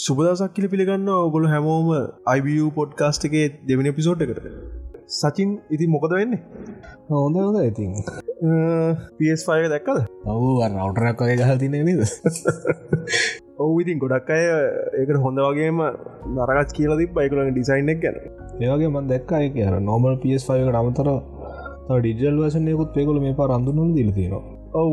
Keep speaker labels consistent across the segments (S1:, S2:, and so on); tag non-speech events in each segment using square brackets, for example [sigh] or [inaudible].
S1: සුබදසක් කියල පිළිගන්න ඔගොල හැමෝම අයිබිය පොඩ්කාස්ට එකේ දෙවනි පිසෝට් එකට. සචින් ඉති මොකද වෙන්නේ?
S2: හොඳ හොඳ ඉතින්.
S1: පස්5 දැක්කද?
S2: ඔවු රවටරක් වගේ ගහල් තින නද? [laughs]
S1: ඔවු ඉතින් ගොඩක් අය ඒකට හොඳ වගේම නරගත් කියල ති බයිකුලන් ඩිසයින් එක් ගැන.
S2: ඒවගේ මන් දැක්ක එක නොමල් පස්5 අමතර ඩිජල් වසනයකුත් පෙකුල මේ පා රඳුනුල් දිල තියෙනවා
S1: ඔව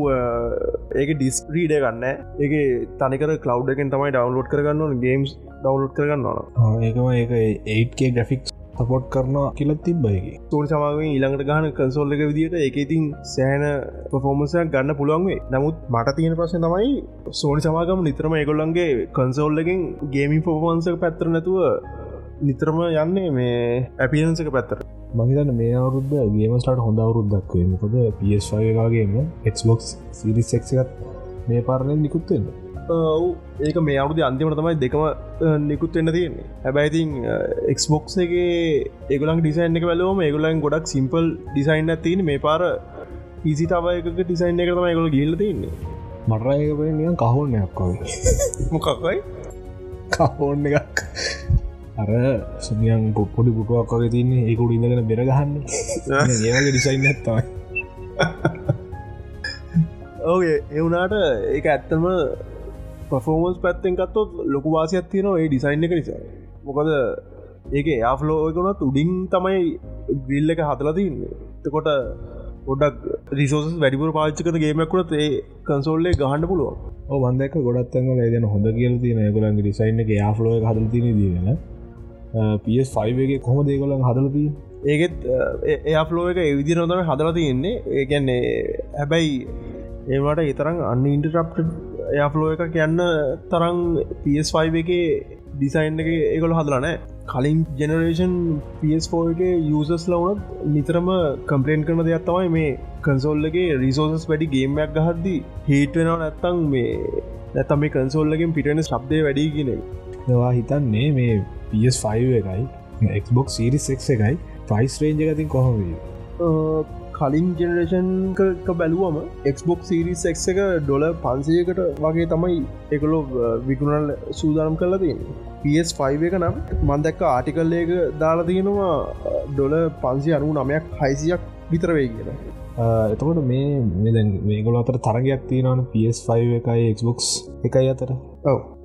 S1: ඒක ඩිස්ප්‍රීඩ ගන්න. ඒක තනිකර කලව් එකෙන් තමයි ඩවන්ලෝඩ් කරගන්න ගේම්ස් ඩවන්ලෝඩ් කරගන්නවා
S2: ඒකම ඒක 8ක ග්‍රෆික්ස් සපොට් කරනවා කියලත් තිබ්බයකි
S1: තෝරි සමාගෙන් ඊළඟට ගහන කන්සෝල්ල එක විදිට එක ඉතින් සෑන පොෆෝමසයක් ගන්න පුළුවන්වේ නමුත් මට තියෙන ප්‍රශ්න තමයි සෝනි සමාගම නිතරම ඒගොල්ලන්ගේ කන්සෝල්ලකින් ගේමින් පොෆෝන්සක පැත්තර නැතුව නිතරම යන්නේ මේ ඇපියන්සක පැත්තර
S2: මහිතන්න මේ අවුරුද්ධ ගේමස්ටට හොඳ අවුරුද්දක්වේ මොකද පස්වාගේම එක්බොක්ස් සිරිසෙක්ත් මේ පාරණයෙන් නිකුත්වෙන්න
S1: ඒක මේ අවුදු අන්තිමට තමයි දෙකම නිකුත් වෙන්න තියෙන්නේ. හැබැයිතින් එක්ස්බොක්සගේ ඒගලන් ඩිසයින් එක වැලෝම ඒගුලන් ගොඩක් සිම්පල් ඩිසයින්න තියන මේ පාර පිසිතාවයක ඩිසයින් එක තම ගොල ගිල්ල තින්නේ
S2: මටරයක නිය කහෝන්නයක් වගේ.
S1: මොකක්වයි
S2: කහෝන්න එකක් අර සමියන් ගොප්පොඩි පුටුවක් වගේ තින්නේ. ඒකුට ඉඳගෙන බෙරගහන්න ඒගේ ඩිසයින් ඇත්තයි
S1: ඕගේ එවුනාට ඒක ඇත්තම පෆෝමන්ස් පැත්තෙන් කත්තොත් ලොකුවාසියක් තියෙනවා ඒ ඩිසයින් එක නිසා. මොකද ඒක යාෆ්ලෝ එකනත් උඩින් තමයි ගිල්ල එක හතලතින්නේ තකොට ගොඩක් රිසෝස් වැඩිපුර පාච්චිකට ගේමක්කුණත් ඒ කන්සෝල්ලේ ගහන්න පුළුවන්.
S2: ඕ වන්දක ගොඩත්තන්න දන හොඳ කියල තින ගොලන්ගේ ඩිසයින් එක යාෆ්ලෝ හදතින දීගෙන පස්5 එක කොම දේගොල හදලති
S1: ඒකෙත් එයාෆලෝ එක එවිදි නොතම හදලා තියෙන්නේ. ඒගැන්නේ හැබැයි ඒවට ඒතරම් අන්න ඉන්ටරප් එයාෆලෝ එක කියන්න තරං පස්5 එක ඩිසයින් එක ඒකොළ හදලනෑ කලින් ජෙනරේෂන් පෝ එක යසස් ලවනත් නිතරම කම්පලේන් කරන දෙයක් තමයි මේ කන්සෝල්ලගේ රිසෝසස් වැඩි ගේමයක් ගහද්දි හේට්වෙනවා නැත්තං මේ නැතම මේ කන්සෝල්ලගෙන් පිටන ශබ්දය වැඩි කියෙන
S2: වා හිතන්නේ මේ PS5 එකයි එක්බොක් සිරිස් එක් එකයි ප්‍රයිස් රේන්ජ ගතින් කොහොම
S1: කලින් ජෙනරේෂන්ක බැලුවම එක්බොක් සිරිස් එක් එක ඩොල පන්සයකට වගේ තමයි එකලෝ විකුණල් සූදානම් කරලා තින් PS5 එක නම් මන්දැක්ක ආටිකල්ලේක දාලා තියෙනවා ඩොල පන්සි අනු නමයක් හයිසියක් විතරවේ කියන
S2: එතකොට මේ මේගොල අතර තරගයක් තියෙනවන PS5 එකයි එක්බොක්ස් එකයි අතර.
S1: ඔව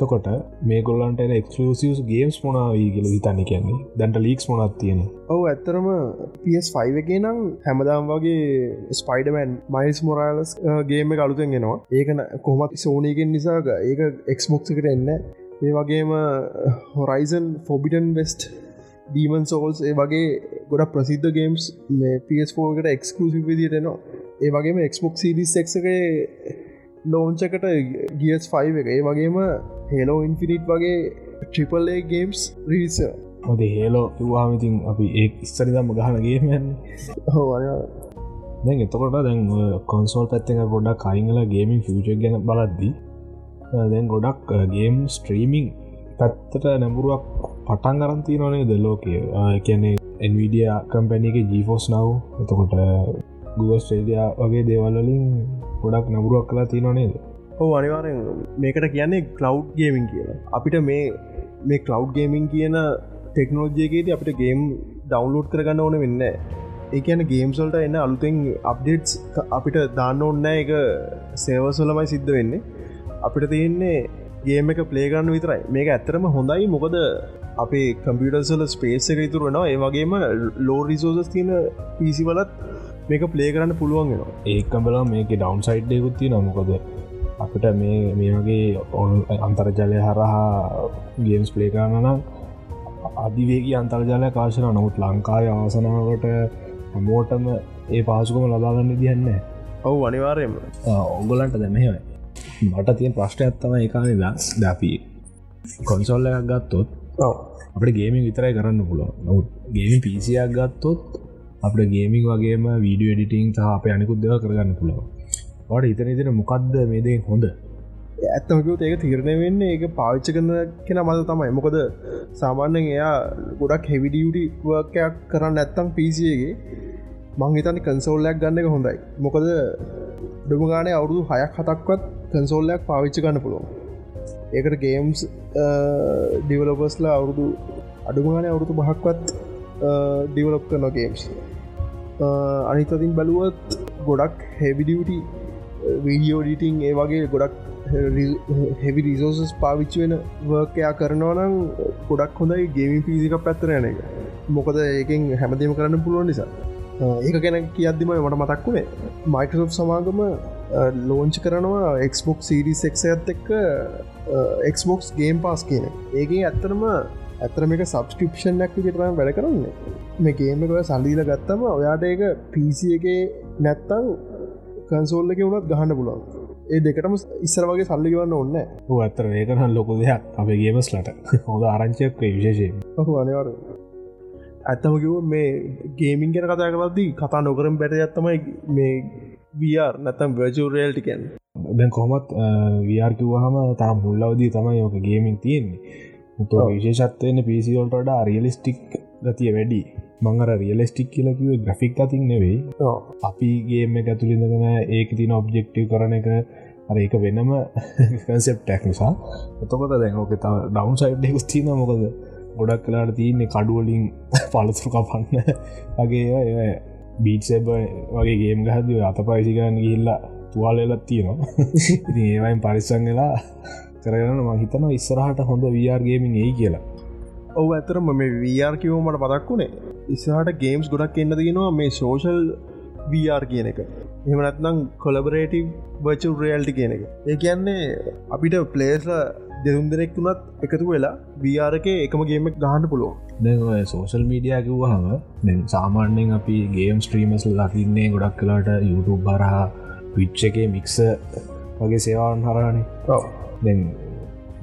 S2: තකොට මේ ගොල්ලන්ට එක්ලසිස් ගේම්ස් මොනාවී කියල හිතන්න කියන්නේ? දැන්ට ලීක්ස් මොනත් තියෙන
S1: ඔව ඇත්තරම PS5 එක නම් හැමදාම් වගේ ස්පයිඩමන් මයිස් මොරාලස් ගේම අලුතෙන් ගෙනවා ඒකන කොමත් සෝනීගෙන් නිසා ඒක එක්ස්මොක්කට එන්න ඒ වගේම Horizon Forbidden West Demon's Souls ඒ වගේ ගොඩක් ප්‍රසිද්ධ ගේම්ස් මේ PS4කට එක්ස්කලසිි විදිටනවා ඒ වගේම එක්ස්මොක් සිරිස් එක්ගේ ලෝංචකට ගියස් 5 එක. ඒ වගේම හෙලෝ ඉන්ෆිනිට් වගේ ට්‍රිපල්ඒ ගේම්ස් රීස
S2: හොද හේලෝ කිවවාමිතින් අපි ඒ ඉස්සරිදම්ම
S1: හෝ
S2: දැන් එතකොට දැන් කොන්සෝල් පැත්තක ගොඩක් කයිංගල ගේමින් ෆිච ගැන බලද්දී දැන් ගොඩක් ගේම් ස්ට්‍රීමිං පැත්තට නැඹුරුවක් පටන් අරන්ති නොනේ ද ලෝකය කියන්නේ එන්විඩිය කම්පැනික ජීෆෝස් නව් එතකොට ගුවස්ට්‍රේඩියා වගේ දේවල්ලින් ගොඩක් නබුරුවක් කලා තියන නේද
S1: ඕ අනිවාරෙන් මේකට කියන්නේ කලව් ගේමින් කියලා. අපිට මේ මේ කලව් ගේමින් කියන ටෙක්නෝජයකේද අපිට ගේම් ඩවන්ලෝඩ් කරගන්න ඕන වෙන්න ඒ කියන ගේම්සල්ට එන්න අලුතෙන් අප්ඩේට්ස් අපිට දාන්න ඔන්න එක සේවසොලමයි සිද්ධ වෙන්නේ. අපිට තියෙන්නේ ගේම එක පලේගන්න විතරයි. මේක ඇත්තරම හොඳයි. මොකද අපේ කම්පියටර්සල ස්පේස් එක ඉතුර වෙනවා. ඒ වගේම ලෝ රිසෝසස් තියෙන පිසිවලත් මේක ප්ලේ කරන්න පුළුවන් වෙනවා.
S2: ඒකම්බලා මේක ඩවන් සයිඩ්යකුත්ති නමුකද අපිට මේ මේ වගේ ඔන් අන්තර්ජලය හරහා ගේම්ස් ප්ලේ කරන්න නම් අධිවේගේ අන්තර්ජාලය කාශන නොමුත් ලංකාය ආසනාවට හමෝටම ඒ පාසුකම ලබාගන්න දියන්න
S1: ඔවු අනිවාරයම
S2: ඔගොලන්ට දැමහෙවයි මට තියෙන් ප්‍රශ්ට ඇත්තම ඒකානිලා දැපී කොන්සොල්ල එකක් ගත්තොත් අපට ගේමින් විතරයි කරන්න පුලො නොත් ගේමි පිසියක් ගත්තොත් අපට ගේමික් වගේම වීඩිය එඩිටිං සහ අප අනිකුත් දෙව කරගන්න පුළුව වට ඉතන ඉතින මොකක්ද මේදේ හොඳ?
S1: ඇත්තමකත් ඒක තිරණය වෙන්න ඒක පාවිච්ච කරන කෙන මද තමයි. මොකද සාමාන්‍යෙන් එයා ගොඩක් හෙවිඩියටි වර්කයක් කරන්න ඇත්තම් පිසියගේ මංහිතනි කන්සෝල්ලයක් ගන්න එක හොඳයි. මොකද ඩුම ගානේ අවුරුදු හයක් හතක්වත් කන්සෝල්ලයක් පාවිච්ච ගන්න පුළුවන්. ඒකට ගේම්ස් ඩිවලොපස්ලා අවුරුදු අඩුමාන අවුරුදු බහක්වත් ඩිවලොප් කරන ගේම්ස් අනිතතින් බලුවත් ගොඩක් හෙවිඩියටි වීඩියෝ ඩිටිං ඒ වගේ ගොඩක් හෙවි රිසෝසස් පාවිච්චි වෙන වර්කයා කරනවනම් ගොඩක් හොඳයි ගේමින් පිසික පැත්තර යන එක. මොකද ඒකෙන් හැමදීම කරන්න පුළුවන් නිසා. ඒක ගැන කියද්දිම මට මතක් වුණේ මයිකසෝ් සමාගම ලෝංච් කරනවා එක්ස්බොක් සිරිසෙක් ඇත් එක්ක එක්ස්බොක්ස් ගේම් පාස් කියන ඒගේ ඇත්තරම ඇතර මේක සබස්ටිප්ෂන්ක් විතරම් වැඩ කරන්නේ. මේ ගේමක සල්ලීල ගත්තම ඔයාට ඒක පිසිගේ නැත්තං කන්සෝල්ල එක වුණත් ගහන්න පුළුවන්. ඒ දෙකටම ඉස්සර වගේ සල්ලි ගවන්න ඔන්න
S2: ඇත්තර ඒකන ලොකු දෙයක්. අපේ ගේමස් ලට හොඳ ආරංචයක් විශේෂයෙන්.
S1: ඔහු අනිවර ඇත්තමකිව මේ ගේමින් ගැන කතා කරද්දී කතා නොකරම් බැට ඇත්තමයි මේ වර් නැතම් වර්ජරේල්ටිකන්
S2: දැන් කොහොමත් වරකිවහම තා මුල්ලවදී තමයි යෝක ගේමින් තියෙන්නේ. මුතු විශේෂත්වයන පිසිවල්ට රියලිස්ටික් ගතිය වැඩි මංගර රියලස්ටික් කියලකිව ග්‍රෆික් අතින් නෙවෙයි. අපිගේම එක ඇතුළිඳගෙන ඒක තින ඔබ්ජෙක්ටව කරන එක අර ඒක වෙනම [laughs] කන්සෙප් ටැක් නිසා. එතකොට දැන්ෝක ඩවන් සයිඩ්ෙකුස් තින මොකද ගොඩක් කලාට තියන්නේ කඩුවලින් [laughs] පලතුරු කපන්න වගේ බීට්සබ වගේ ගේම් ගහද අත පයිසිකරන්න ගිල්ලා තුවාලලත් තියෙනවා. [laughs] ඒවයින් පරිස්සන් වෙලා කරන මහිතන ඉස්සරහට හොඳ වරගේමින් ඒ කියලා
S1: ඔව ඇතරම මේ වර් කිවෝමට පදක් වුණේ. ඉස්සහට ගේම්ස් ගොඩක් එන්න තියෙනවා මේ සෝෂල් වර් කියන එක. එමනත්නම් කොලබරේටව බචල් රේල්ටි කියන එක. ඒ කියන්නේ අපිට පලේස්ල දෙරුම් දෙනෙක් වුණත් එකතු වෙලා වරක එකම ගේම ගහන්න පුළුවන්.
S2: දැ සෝසල් මීඩිය කිව්වහම දැ සාමාන්‍යෙන් අපි ගේම් ස්ට්‍රීමස් ලකින්නේ ගොඩක් කලාට YouTube බරහා විච්ච එක මික්ස වගේ සේවාන් හරානේ දැන්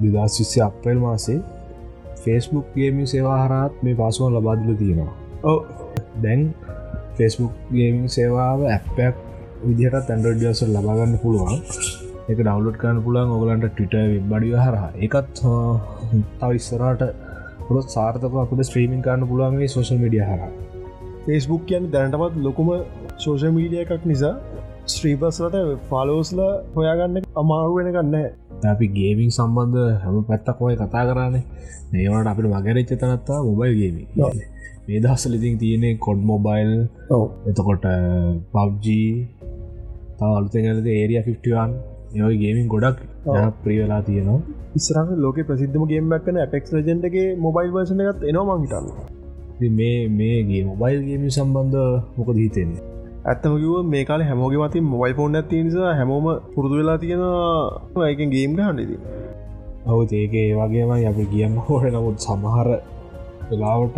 S2: දෙදස් විස්සි අප්‍රේල් මාසේ ෆෙස්බුක් ගේම සේවා හරත් මේ පසුවන් ලබාදල තියෙනවා. ඕ දැන් ෆෙස්බුක් ගේමින් සේවාව ඇප්පයක් විදිහට තැන්ඩඩ ඩියසල් ලබාගන්න පුළුවන්. එක ඩවලෝඩ් කරන්න පුළන් ඔගලන්ට ටිට බඩිය හරහා. එකත් තව ඉස්සරට පුරත් සාර්ථක අපට ස්ත්‍රීමින් කරන්න පුළුවන්ගේ සෝෂල් මිඩිය හර
S1: ෆෙස්බුක් කියන්න දැනටමත් ලොකුම සෝෂල් මීඩිය එකක් නිසා ස්ත්‍රීපස්ලට ෆලෝස්ල හොයාගන්න අමාරු වෙන ගන්න
S2: අපි ගේමින් සම්බන්ධ හැම පැත්තක් ඔය කතා කරන්නේ ඒවට අපිට මගරච්ච තනත්තා මොබයිල් ගේමි මේ දහස්සල ඉතින් තියනෙ කොඩ් මොබයිල් එතකොට පබ්ජී තව අලුතැගලද ඒරිය 51 යයි ගේමින් ගොඩක් ප්‍රියවෙලා තියෙනවා.
S1: ඉස්රහ ලෝක ප්‍රසිද්ධම ගේමක්න ඇපෙක් රජන්ටගේ මොබයිල් වර්ෂණ එකත් එනවා මහිතන්න
S2: මේ මේගේ මොබයිල් ගේමි සම්බන්ධ මොකද හිතෙන්නේ
S1: ඇත්තමකිව මේ කාල හැමෝගේ මතින් මොබයිල් ෆෝන් ඇති නිසා හැමෝම පුරුදු වෙලා තියෙනවා. ඒකෙන් ගේම් ගහන්නෙදී
S2: ඔව ඒක ඒ වගේම අපි කියන්න හෝට නමුත් සමහර වෙලාවට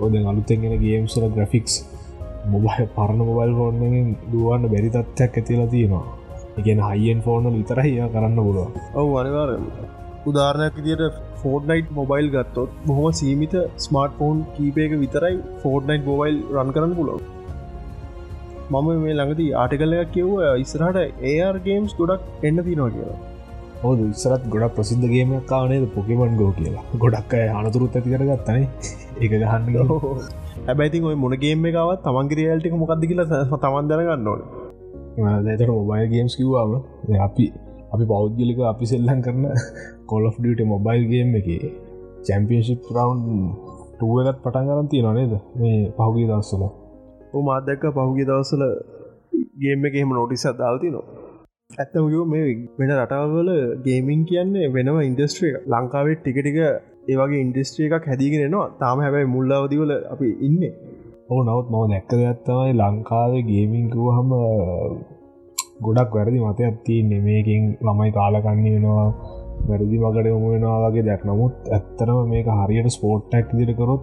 S2: ඔද අලුතෙන්ගෙන ගේම්සල ග්‍රෆික්ස් මොබයි පරණ මොබයිල් ෆෝර්න්ගෙන් දුවන්න බැරි තත්ත්යක් ඇතිලා තියෙනවා. එකන හයිෙන් ෆෝර්නල් විතරයි කරන්න පුළුව
S1: ඔවු අනිවාර උදාරණයක් විදියට ෆෝර්ඩ්නයිට් මොබයිල් ගත්තොත් බොහොම සීමිත ස්මර්ට ෆෝන් කීපයක විතරයි ෆෝර්ඩ්නයිට් මොබයිල් රන් කරන්න පුලොව මම මේ ළඟදී ආටිකල්ලයක් කිව්ව ඉස්රහට ඒර් ගේම්ස් ගොඩක් එන්න තිනවා කියලා.
S2: හෝද ඉස්සරත් ගොඩක් ප්‍රසිද්ධගේම කානේද පොකිමන් ගෝ කියලා. ගොඩක් අය අනතුරුත් ඇති කරගත්තන එක ගහන්න
S1: හැබැති ඔය මොනගේම එකවත් තමන්ගේරයාල්ටික මොකක්ද කියලා තමන් දැනගන්න ඕන.
S2: දැතර මොබයිල් ගේම්ස් කිව්වාම අපි අපි පෞද්ගලික අපි සෙල්ලන් කරන කොල්ොෆ්ඩට මොබයිල් ගේම් එක චැම්පියන්ශිප් රවන්් ටුව එකත් පටන් කරන් තියෙන නේද? මේ පහුගේ දස්සල
S1: මාදැක්ක පහුගේ දවසල ගේම එක එහෙම නොටිස අදාල්ති නවා ඇත්තමකෝ මේ වෙන රටවල ගේමින් කියන්නේ වෙනම ඉන්ඩස්ට්‍රිය ලංකාවේ ටිකටික ඒවගේ ඉන්ඩස්ට්‍රිය එකක් හැදිගෙනනවා තාම හැබැයි මුල්ලාවදිවල අපි ඉන්න.
S2: ඕ නවත් මව දැක්ක ඇත්තමයි ලංකාවේ ගේමින්කුව හම ගොඩක් වැරදි මතයක් තියන්නේ. මේකින් ළමයි කාලකන්නේ වෙනවා වැරදි මකට යොමු වෙනවා වගේ දැක් නමුත් ඇත්තරම මේක හරියට ස්පෝට්ටක් දිරකරොත්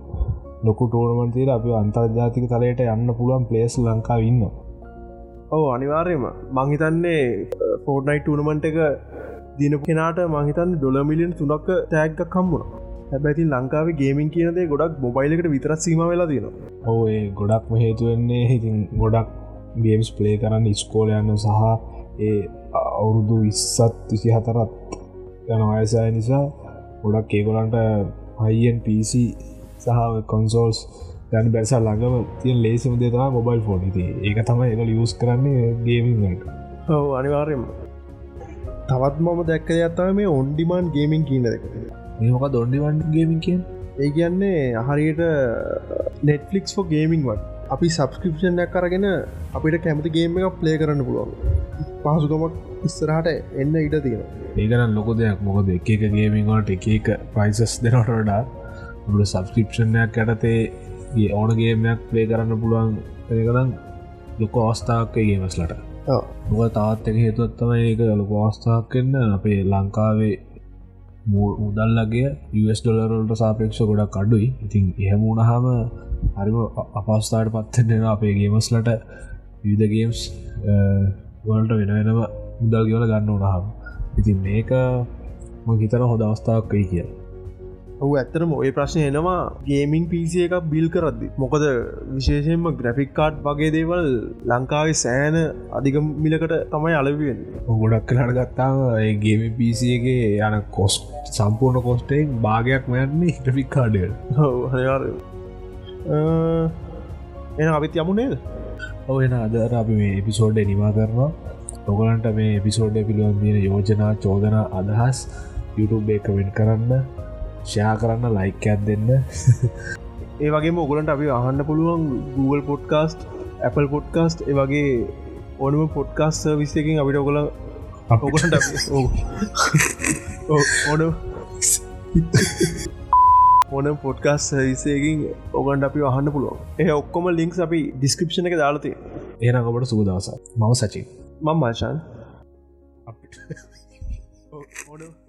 S2: ලොකු ටෝර්මන්තීර අපි අන්තර්ජාතික තලයට යන්න පුළුවන් පලේස් ලංකාව ඉන්න
S1: ඔව අනිවාර්යම මංහිතන්නේ ෆෝර්නයි් ටනමන්ට එක දින කෙනට මහිතන් ඩොල මිලියන් තුනක් තෑග්ග කම්මුණ හැබැති ලංකාව ගේමින් කියනදේ ගොඩක් මොබයිලකට විතරත් සීම වෙලා තියෙන
S2: ඔය ගොඩක්ම හේතුවෙන්නේ ඉතින් ගොඩක් ගේම්ස් ප්ලේ කරන්න ස්කෝල යන්න සහ ඒ අවුරුදු විස්සත් විසි හතරත් යන වයසය නිසා ගොඩක් ඒගොලන්ට හයිෙන් පිසි සහ කොන්සෝල්ස් දැන් බැසා ළඟම තිය ලේසිම දෙතා මොබයිල් ෆෝන් ති ඒක තමයි එක යස් කරන්නේ ගේමිට
S1: ඔව අනිවාර්යම තවත් මම දැක්ක ඇත්තව මේ ඔන්ඩිමන් ගේමින් කියන දෙක
S2: මේමක දොන්ඩිවන් ගේමින් කිය
S1: ඒ කියන්නේ හරියට නෙට්ෆලික්ස් ෝ ගේමින්වත් අපි සබස්ක්‍රපෂන්යක් කරගෙන අපිට කැමති ගේම එක ප්ලේ කරන්න පුළුවන්. පහසුකමක් ඉස්සරහට එන්න ඉට තියෙන
S2: ඒකන ලොක දෙයක්. මොකද එක එක ගේමින්වට එක එක ප්‍රයිසස් දෙනට වඩා ට සබස්ක්‍රපෂන්යක් ඇටතේ ඒ ඕන ගේමයක් ප්ලේ කරන්න පුළුවන් ඒකනම් ලොක අවස්ථාවක ගේමස්ලට මොක තාත් එක හේතුවත්තම ඒක ලොක අවස්ථාවක් කන්න අපේ ලංකාවේ මුදල්ලගේ US ඩොලරල්ට සාපේක්ෂ ගොඩක් අඩුයි. ඉතින් එහෙමුණහම හරිම අපස්ථාට පත්වෙන අපේ ගේමස්ලට විධ ගේම්ස් වලට වෙන වෙනම මුදල් ගවල ගන්න උනහම ඉතින් මේක හිතර හොද අවස්ථාවක් කයි කිය
S1: ඔහු ඇත්තරම ඔය ප්‍රශ්නය එනවා ගේමින් පිසි එකක් බිල් කරද්දි. මොකද විශේෂයෙන්ම ග්‍රෆික් කාඩ් වගේ දේවල් ලංකාවේ සෑන අධික මිලකට තමයි අලවියෙන්
S2: ගොඩක් කලාට ගත්තාම ගේම පිසිගේ යන කොස් සම්පූර්ණ කොස්ටෙක් භාගයක් මයන්නේ ග්‍රෆික් කාඩය
S1: හයාර එන අපිත් යමු නේද?
S2: ඔව එන අදර අපි මේ එපිසෝඩ් නිවා කරනවා. ඔගලන්ට මේ එපිසෝඩ් පිළිවන් තියෙන යෝජනා චෝදන අදහස් YouTube එකවෙන් කරන්න ෂයා කරන්න ලයිකයක් දෙන්න.
S1: ඒ වගේ ඔගලන්ට අපි අහන්න පුළුවන් Google පොඩ්කාස්ට් Apple පොඩ්කාස්ට් ඒ වගේ ඕනම පොඩ්කාස් විස්සකින් අපිට ඔගල ඔගලට ඕන ඕන පොඩ්කාස් විසේකින් ඔගන්ට අපි [laughs] අහන්න පුළුවන්. ඒ ඔක්කොම ලින්ක්ස් අපි ඩිස්ක්‍රපෂණ එක දාලතේ
S2: ඒන ඔබට සූදවස මව සචි
S1: මං මාශන් ඕඩ